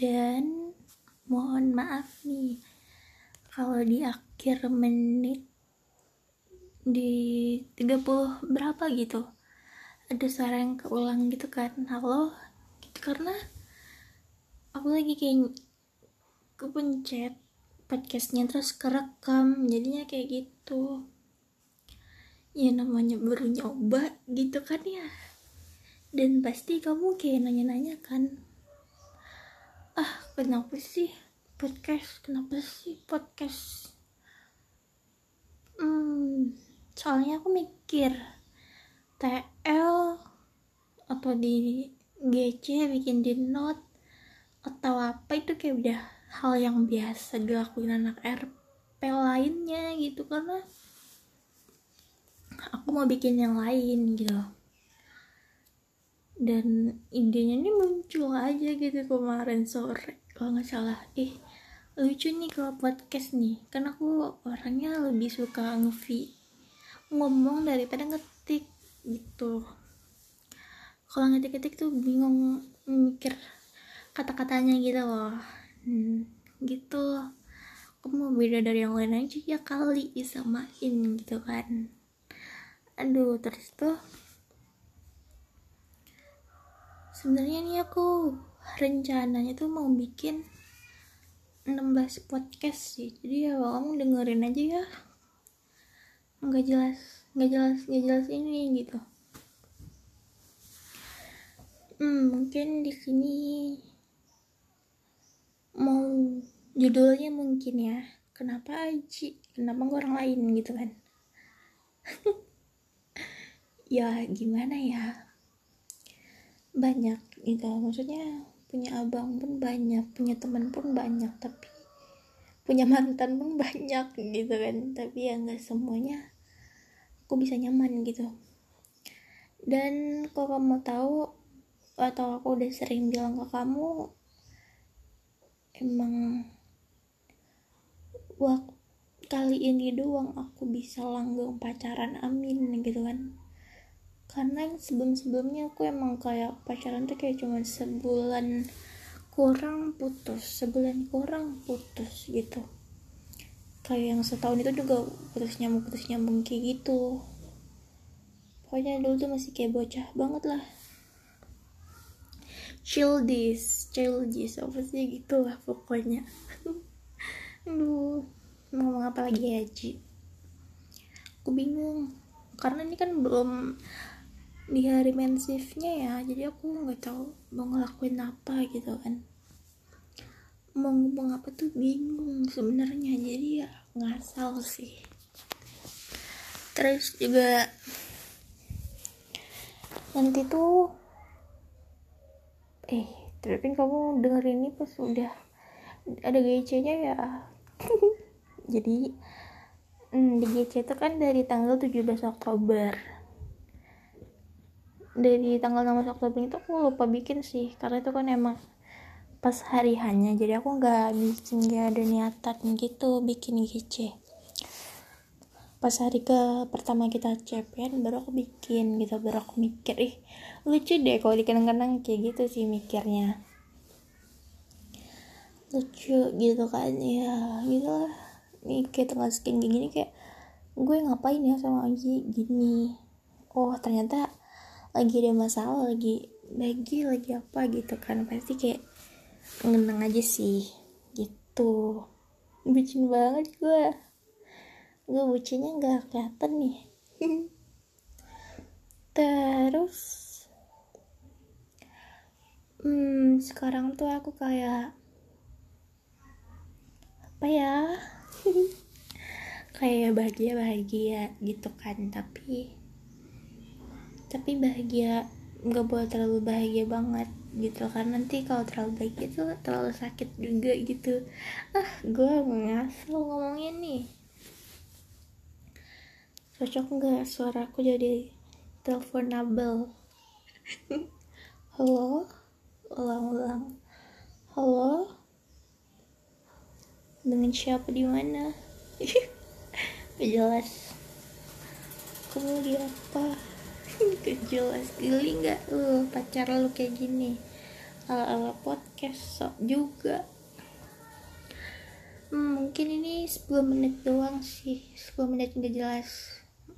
dan mohon maaf nih kalau di akhir menit di 30 berapa gitu ada suara yang keulang gitu kan. Halo? Gitu karena aku lagi kayak kepencet podcastnya terus kerekam jadinya kayak gitu. Ya namanya baru nyoba gitu kan ya. Dan pasti kamu kayak nanya-nanya kan kenapa sih podcast? Kenapa sih podcast? Hmm soalnya aku mikir TL atau di GC bikin di note atau apa itu kayak udah hal yang biasa dilakuin anak RP lainnya gitu. Karena aku mau bikin yang lain gitu. Dan idenya ini muncul aja gitu kemarin sore kalau nggak salah. Ih lucu nih kalau podcast nih. Karena aku orangnya lebih suka ngevi ngomong daripada ngetik gitu. Kalau ngetik-ngetik tuh bingung mikir kata-katanya gitu loh. Hmm, gitu. Aku mau beda dari yang lain aja ya kali disamain gitu kan. Aduh terus tuh sebenarnya nih aku rencananya tuh mau bikin 16 podcast sih. Jadi ya kamu dengerin aja ya. Nggak jelas nggak jelas nggak jelas ini gitu. Hmm, mungkin di sini mau judulnya mungkin ya. Kenapa Aji? Kenapa gak orang lain gitu kan? Ya gimana ya? Banyak gitu. Maksudnya punya abang pun banyak punya teman pun banyak tapi punya mantan pun banyak gitu kan. Tapi ya nggak semuanya aku bisa nyaman gitu. Dan kalau kamu tahu atau aku udah sering bilang ke kamu emang waktu kali ini doang aku bisa langgeng pacaran amin gitu kan karena sebelum-sebelumnya aku emang kayak pacaran tuh kayak cuma sebulan kurang putus sebulan kurang putus gitu. Kayak yang setahun itu juga putus nyambung putus nyambung kayak gitu. Pokoknya dulu tuh masih kayak bocah banget lah. Chill chill this apa sih? Gitu lah pokoknya. Aduh ngomong apa lagi ya Ji? Aku bingung. Karena ini kan belum di hari mensifnya ya jadi aku nggak tahu mau ngelakuin apa gitu kan. Mau ngomong apa tuh bingung sebenarnya jadi ya ngasal sih. Terus juga nanti tuh eh tapi kamu dengerin ini pas udah ada GC nya ya? Jadi hmm, di GC itu kan dari tanggal 17 Oktober dari tanggal 16 Oktober itu aku lupa bikin sih karena itu kan emang pas hari hanya jadi aku nggak bikin gak ada niatan gitu bikin GC pas hari ke pertama kita cepen baru aku bikin gitu baru aku mikir ih lucu deh kalau dikenang-kenang kayak gitu sih mikirnya. Lucu gitu kan ya gitu lah nih kayak tengah skin gini kayak gue ngapain ya sama Aji gini? Oh ternyata lagi ada masalah lagi lagi lagi apa gitu kan. Pasti kayak ngenang aja sih gitu. Bucin banget gue gue bucinnya nggak kelihatan nih. Terus hmm sekarang tuh aku kayak apa ya? Kayak bahagia bahagia gitu kan tapi tapi bahagia nggak boleh terlalu bahagia banget gitu. Karena nanti kalau terlalu bahagia itu terlalu sakit juga gitu. Ah gue ngasal ngomongnya nih. Cocok nggak suaraku jadi teleponable? Halo? Ulang-ulang. Halo? Dengan siapa di mana? Jelas. Kamu di apa jelas geli nggak? Lu pacar lu kayak gini. Ala-ala podcast sok juga. Hmm, mungkin ini 10 menit doang sih. 10 menit nggak jelas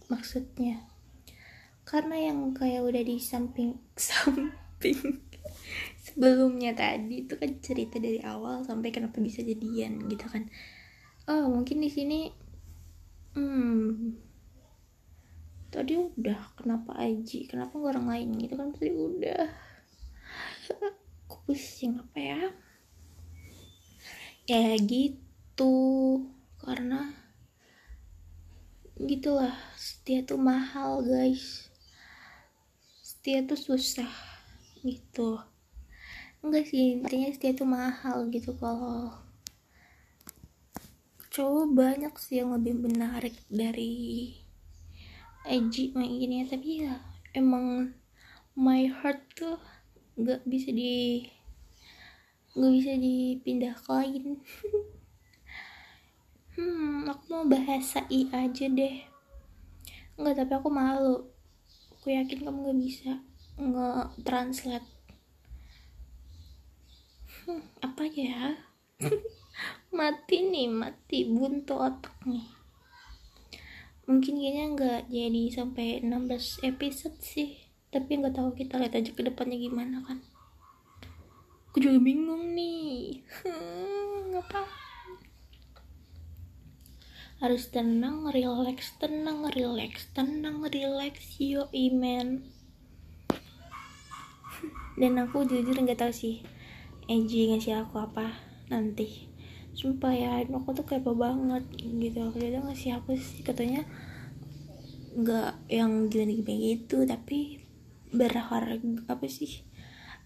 maksudnya. Karena yang kayak udah di samping samping sebelumnya tadi itu kan cerita dari awal sampai kenapa bisa jadian gitu kan. Oh mungkin di sini hmm tadi udah kenapa Aji kenapa gak orang lain gitu kan? Tadi udah. Aku pusing apa ya? Ya gitu. Karena gitulah. Setia tuh mahal guys. Setia tuh susah gitu. Enggak sih intinya setia tuh mahal gitu kalau cowok banyak sih yang lebih menarik dari edgy mainnya tapi ya emang my heart tuh nggak bisa di nggak bisa dipindah ke lain hmm aku mau bahasa i aja deh. Nggak tapi aku malu. Aku yakin kamu nggak bisa nggak translate hmm, apa ya? Mati nih mati buntu otak nih mungkin kayaknya nggak jadi sampai 16 episode sih. Tapi nggak tahu kita lihat aja ke depannya gimana kan. Aku juga bingung nih. Ngapa? Harus tenang relax tenang relax tenang relax yo iman dan aku jujur nggak tahu sih Eji ngasih aku apa nanti sumpah ya aku tuh kepo banget gitu. Dia tuh ngasih apa sih katanya nggak yang gini-gini gitu tapi berharga apa sih?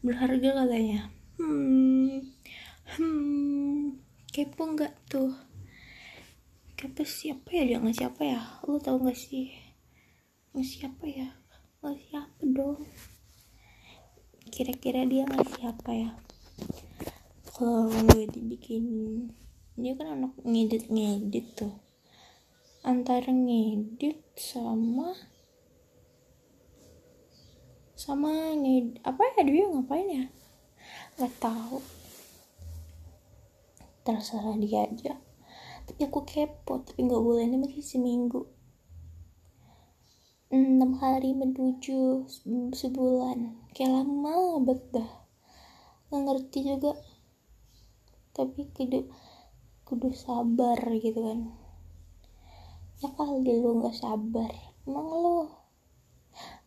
Berharga katanya. Hmm hmm kepo nggak tuh? Kepo siapa ya? Dia ngasih apa ya? Lo tau gak sih? Ngasih apa ya? Ngasih apa dong. Kira-kira dia ngasih apa ya kalau gue dibikin dia kan anak ngedit ngedit tuh. Antara ngedit sama sama ngedit apa ya dia ngapain ya? Nggak tahu. Terserah dia aja. Tapi aku kepo tapi nggak boleh. Ini masih seminggu. Enam hari menuju sebulan. Kayak lama banget dah. Nggak ngerti juga tapi kudu kudu sabar gitu kan. Ya kali lu nggak sabar emang lo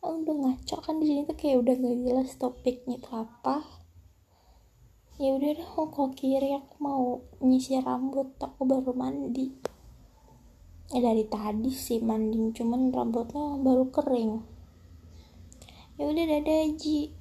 oh, udah ngaco kan di sini tuh kayak udah nggak jelas topiknya itu apa. Ya udah deh aku kok kiri aku mau nyisir rambut aku baru mandi. Ya dari tadi sih mandi cuman rambutnya baru kering. Ya udah dadah Ji